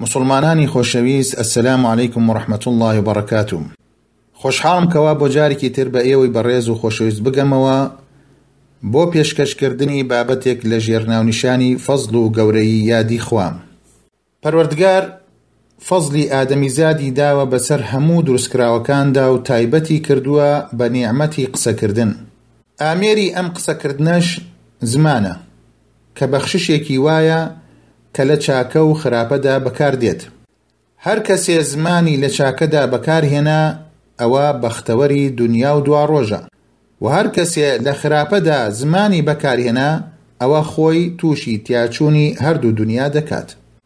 موسڵمانانی خۆشەویست السلام علیکم و رحمە اللە و بەڕەکاتوو خۆشحاڵم کەوا بۆ جارێکی تر بە ئێوەی بەڕێز و خۆشەویست بگەمەوە بۆ پێشکەش کردنی بابەتێک لە ژێر ناونیشانی فەزڵ و گەورەیی یادی خوا پەروەردگار فەزڵی ئادەمیزادی داوە بەسەر هەموو دروستکراوەکاندا و تایبەتی کردووە بە نیعمەتی قسەکردن ئامێری ئەم قسەکردنەش زمانە کە بەخششێکی وایە کە لە چاکە و خراپەدا بەکار دێت. هەر کەسێ زمانی لە چاکەدا بەکار هێنا ئەوە بەختەوەری دونیا و دواڕۆژە و هەر کەسێ لە خراپەدا زمانی بەکار هێنا ئەوە خۆی تووشی تیاچوونی هەردوو دونیا دەکات.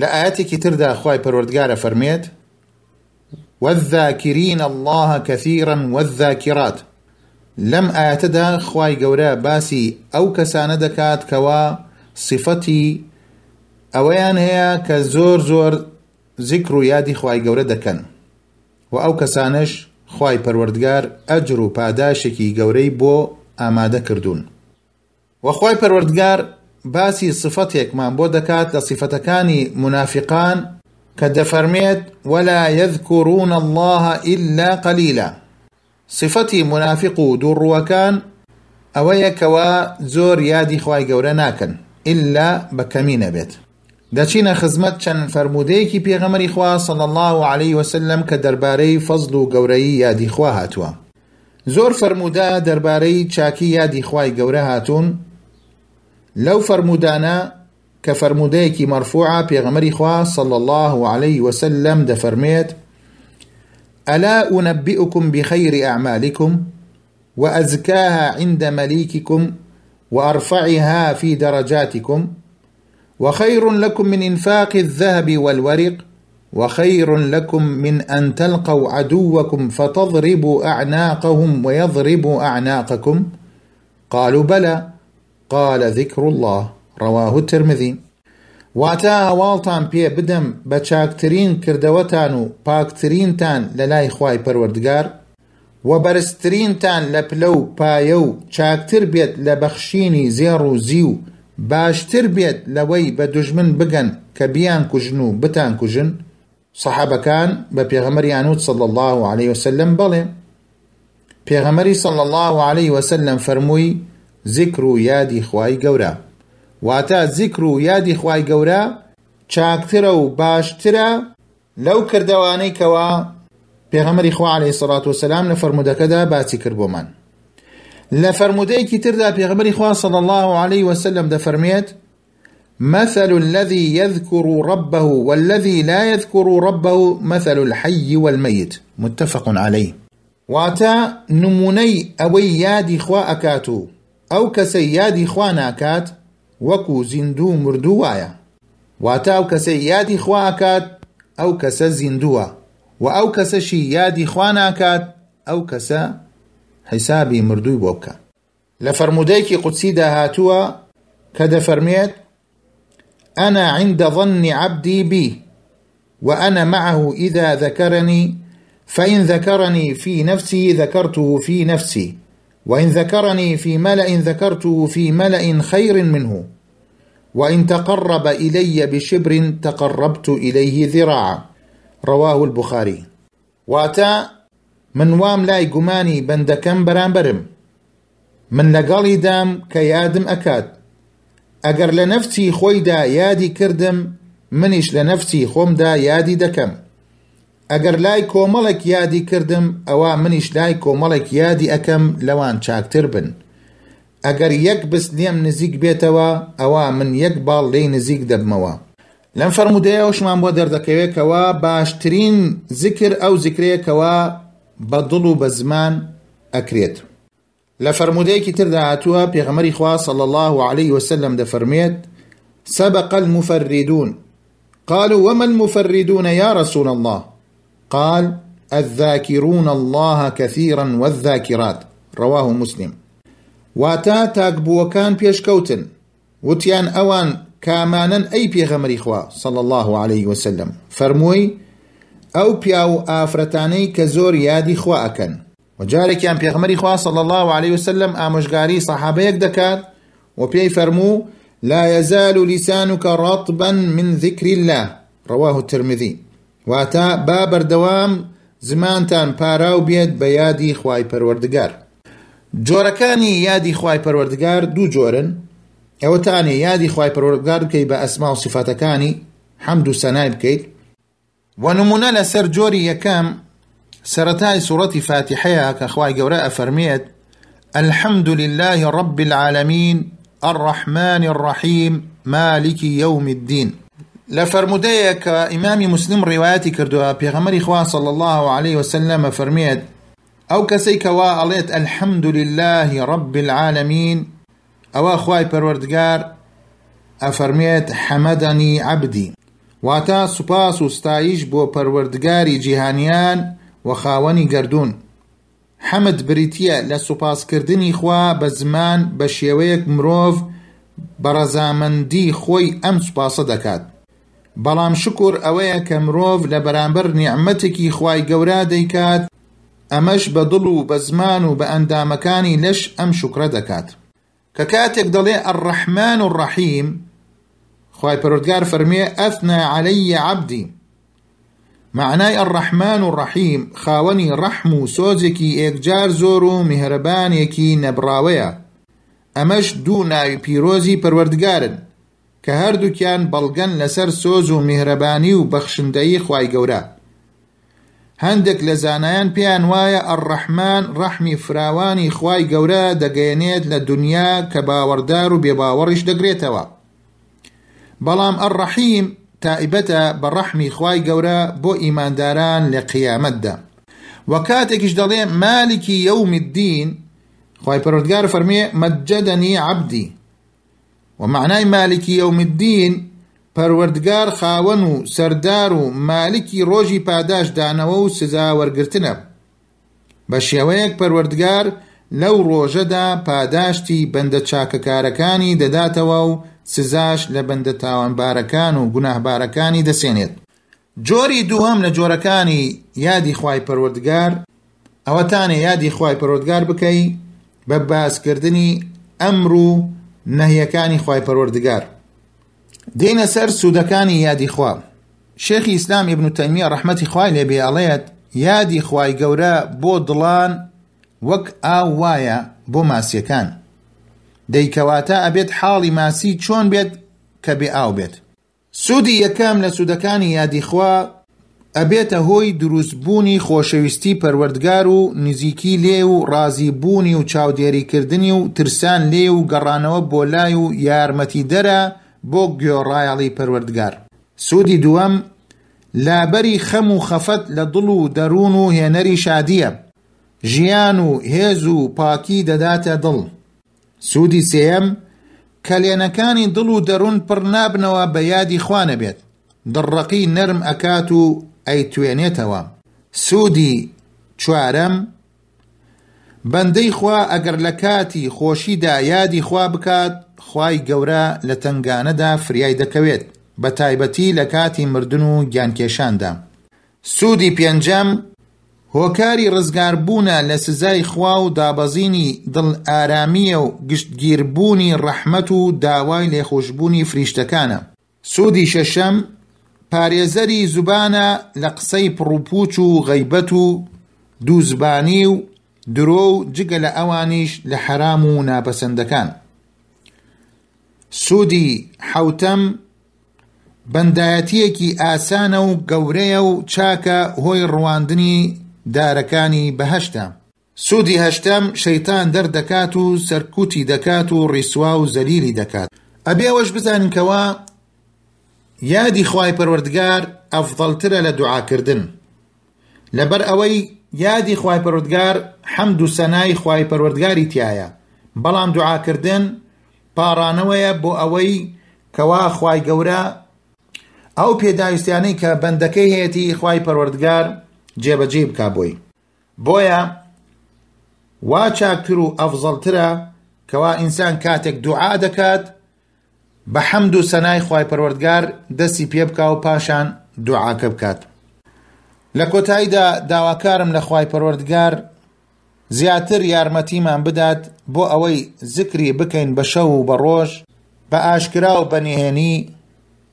لە ئایەتێکی تردا خوای پەروەردگار ئەفەرموێت، والذاکرین اللە کثیرا والذاکرات، لەم ئایەتەدا خوای گەورە باسی ئەو کەسانە دەکات کەوا سیفەتی ئەوەیان هەیە کە زۆر زۆر زیکر و یادی خوای گەورە دەکەن و ئەو کەسانەش خوای پەروەردگار ئەجر و پاداشێکی گەورەی بۆ ئامادە کردوون وە خوای پەروەردگار باسی سفەتێکمان بۆ دەکات لە سفەتەکانی مونافیقان کە دەفەرمێت ولا یذکرون اللە الا قلیلا سفەتی مونافیق و دوو ڕووەکان ئەوەیە کەوا زۆر یادی خوای گەورە ناکەن الا بە کەمی نەبێت دەچینە خزمەت چەند فەرموودەیەکی پێغەمبەری خوا صلی اللە علیه وسلم کە دەربارەی فەزڵ و گەورەیی یادی خوا هاتووە زۆر فەرموودە دەربارەی چاکی یادی خوای گەورە هاتوون لەو فەرموودانە کە فەرموودەیەکی مەرفوعە پێغەمەری خوا صلی الله علیه وسلم دەفەرمێت ئەلا ئونەبئکم بخیر اعمالکم وأزكاها عند مليككم وأرفعها في درجاتكم وخير لكم من انفاق الذهب والورق وخير لكم من ان تلقوا عدوكم فتضربوا اعناقهم ويضربوا اعناقكم قالوا بلى قال ذكر الله رواه الترمذي واتا والتان بي بدم بچاكترين كردوتانو باكترين تان پاکترینتان لە لای و بەرزترینتان لە پلە و پایە و چاکتر بێت لە بەخشینی زێڕ و زیو، باشتر بێت لەوەی بە دوژمن بگەن کە بیانکوژن و بتانکوژن؟ سەحابەکان بە پێغەمبەریان وت صلی اللە علیە وسلم بەڵێ. پێغەمبەری صلی اللە علیە وسلم فەرمووی زیکر و یادی خوای گەورە واتە زیکر و یادی خوای گەورە چاکترە و باشترە لەو کردەوانەی کەوا پێغەمەری خوا علیه الصلاة والسلام لە فەرمودەکەدا باسی کرد بۆمان لە فەرمودەیەکی تردا پێغەمەری خوا صلی الله عليه وسلم دەفەرمێت مثل الذي يذكر ربه والذي لا يذكر ربه مثل الحي والميت متفق عليه واتا نمونەی ئەوەی یادی خوا ئەکات و ئەو کەسەی یادی خوا ناکات وەکو زیندوو مردوو وایە واتە ئەو کەسەی یادی خوا ئەکات ئەو کەسە زیندووە وە ئەو کەسەشی یادی خوا ناکات ئەو کەسە حیسابی مردووی بۆ بکە. لە فەرموودەیەکی قودسیدا هاتووە کە دەفەرموێت، أنا عند ظن عبدي بي وأنا معه إذا ذكرني فإن ذكرني في نفسي ذكرته في نفسي وإن ذكرني في ملأ ذكرته في ملأ خير منه وإن تقرب إلي بشبر تقربت إليه ذراعا رواه البخاري واتە، من وام لای گومانی بەندەکەم بەرامبەرم، من لەگەڵیدام کە یادم ئەکات، ئەگەر لە نەفسی خۆیدا یادی کردم منیش لە نەفسی خۆمدا یادی دەکەم، ئەگەر لای کۆمەڵێک یادی کردم ئەوا منیش لای کۆمەڵێک یادی ئەکەم لەوان چاکتر بن، ئەگەر یەک بست لێم نزیک بێتەوە ئەوا من یەک باڵ لێی نزیک دەبمەوە. لەم فەرموودەیە ئەوشمان بۆ دەردەکەوێت کەوا باشترین زیکر ئەو زیکرەیە کەوا بە دڵ و بە زمان ئەکرێت لە فەرموودەیەکی تردا هاتووە پێغەمەری خوا صلی الله عليه وسلم دەفەرمێت سبق المفردون قالوا وما المفردون يا رسول الله قال الذاكرون الله كثيرا والذاكرات رواه مسلم واتا تاکبووەکان پێشکەوتن وتیان، ئەوان کامانەن ئەی پێغەمبەری خوا، صلی اللە علیە وسلم، فەرمووی، ئەو پیاو و ئافرەتانەی کە زۆر یادی خوا ئەکەن. وە جارێکیان پێغەمبەری خوا، صلی اللە علیە وسلم، ئامۆژگاری صەحابەیەک دەکات و پێی فەرموو، لا یزال لسانک رطبا من ذکر اللە، رواه الترمذی. واتە، با بەردەوام زمانتان پاراو بێت بە یادی خوای پەروەردگار. جۆرەکانی یادی خوای پەروەردگار دوو جۆرن، ئەوەتانێ یادی خوای پەروەردگار بکەیت بە ئەسما و سیفاتەکانی، حەمد و سەنای بکەیت، وە نموونە لەسەر جۆری یەکەم، سەرەتای سورەتی فاتیحەیە کە خوای گەورە ئەفەرمێت الحمد لله رب العالمین الرحمن الرحیم مالک یوم الدین لە فەرمودەیە کە ئیمامی مسلم ڕیواەتی کردووە پێغەمەری خوا صلی الله عليه وسلم فەرمێت ئەو کەسەی کەوا ئەڵێت الحمد لله رب العالمین ئەوە خوای پەروەردگار ئەفەرموێت، حمدنی عبدی، واتە، سوپاس و ستایش بۆ پەروەردگاری جیهانیان و خاوەنی گەردوون. حمد بریتییە لە سوپاسکردنی خوا بە زمان بە شێوەیەک مرۆڤ بە ڕەزامەندی خۆی ئەم سوپاسە دەکات. بەڵام شوکور ئەوەیە کە مرۆڤ لە بەرامبەر نیعمەتێکی خوای گەورە دەیکات ئەمەش بە دڵ و بە زمان و بە ئەندامەکانی لەش ئەم شوکرە دەکات. کە کاتێک دەڵێ الرحمن الرحیم خوای پەروەردگار فەرموێ اثنی علی عبدی مەعنای الرحمن الرحیم خاوەنی ڕەحم و سۆزێکی ئێکجار زۆر و میهرەبانێکی نەبڕاوەیە ئەمەش دوو ناوی پیرۆزی پەروەردگارن کە هەردووکیان بەڵگەن لەسەر سۆز و میهرەبانی و بەخشندەیی خوای گەورە. هەندێک لە زانایان پێیان وایە الرحمن ڕەحمی فراوانی خوای گەورە دەگەیەنێت لە دونیا کە باوەڕدار و بێباوەڕیش دەگرێتەوە. بەڵام الرحیم تایبەتە بە ڕەحمی خوای گەورە بۆ ئیمانداران لە قیامەتدا. وە کاتێکیش دەڵێ مالک یوم الدین خوای پەروەردگار فەرموێ مجدنی عبدی، وە مەعنای مالک یوم الدین پەروەردگار خاوەن و سەردار و مالکی ڕۆژی پاداشت دانەوە و سزا وەرگرتنە بە شێوەیەک پەروەردگار لەو ڕۆژەدا پاداشتی بەندە چاکەکارەکانی دەداتەوە و سزاش لە بەندە تاوانبارەکان و گوناهبارەکانی دەسێنێت. جۆری دووهەم لە جۆرەکانی یادی خوای پەروەردگار ئەوەتانە یادی خوای پەروەردگار بکەی بە باسکردنی ئەمر و نەهیەکانی خوای پەروەردگار دێنە سەر سوودەکانی یادی خوا شێخی ئیسلام ابن تەیمیە ڕەحمەتی خوای لێبێ ئەڵێت یادی خوای گەورە بۆ دڵان وەک ئاو وایە بۆ ماسیەکان دەیکەواتە ئەبێت حاڵی ماسی چۆن بێت کە بێ ئاو بێت سوودی یەکەم لە سوودەکانی یادی خوا، ئەبێتە هۆی دروست بوونی خۆشەویستی پەروەردگار و نزیکی لێی و ڕازی بوونی و چاودێری کردنی و ترسان لێی و گەڕانەوە بۆ لای و یارمەتی دەرە بۆ گۆڕایەڵی پەروەردگار. سوودی دووەم، لابەری خەم و خەفەت لە دڵ و دەروون و هێنەری شادییە، ژیان و هێز و پاکی دەداتە دڵ، سوودی سێیەم، کەلێنەکانی دڵ و دەروون پڕ نابنەوە بە یادی خوا نەبێت، دڵڕەقی نەرم ئەکات و ئەیتوێنێتەوە. سوودی چوارەم، بەندەی خوا ئەگەر لە کاتی خۆشیدا یادی خوا بکات، خوای گەورە لە تەنگانەدا فریای دەکەوێت، بەتایبەتی لە کاتی مردن و گیانکێشاندا. سوودی پێنجەم، هۆکاری ڕزگاربوونە لە سزای خوا و دابەزینی دڵ ئارامییە و گشتگیربوونی ڕەحمەت و داوای لێخوشبوونی فریشتەکانە. سوودی شەشەم، پارێزەری زوبانە لە قسەی پڕوپووچ و غەیبەت و دوو زبانی و درۆ و جگە لە ئەوانیش لە حەرام و ناپەسەندەکان. سوودی حەوتەم، بەندایەتییەکی ئاسانە و گەورەیە و چاکە هۆی ڕواندنی دارەکانی بەهەشتە. سوودی هەشتەم، شەیتان دەردەکات و سەرکوتی دەکات و ڕیسوا و زەلیلی دەکات. ئەبێ ئەوەش بزانین کەوا یادی خوای پەروەردگار ئەفضەلترە لە دوعاکردن لەبەر ئەوەی یادی خوای پەروەردگار حەمد و سەنای خوای پەروەردگاری تیایە بەڵام دوعاکردن پاڕانەوەیە بۆ ئەوەی کەوا خوای گەورە ئەو پێداویستیانەی کە بەندەکەی هەیەتی خوای پەروەردگار جێبەجێی بکا بۆی بۆیە وا چاکتر و ئەفزەڵترە کەوا ئینسان کاتێک دوعا دەکات بە حەمد و سەنای خوای پەروەردگار دەستی پێ بکا و پاشان دوعاکە بکات لە کۆتاییدا داواکارم لە خوای پەروەردگار زیاتر یارمەتیمان بدات بۆ ئەوەی زکری بکەین بە شەو و بە ڕۆژ بە ئاشکرا و بە نهێنی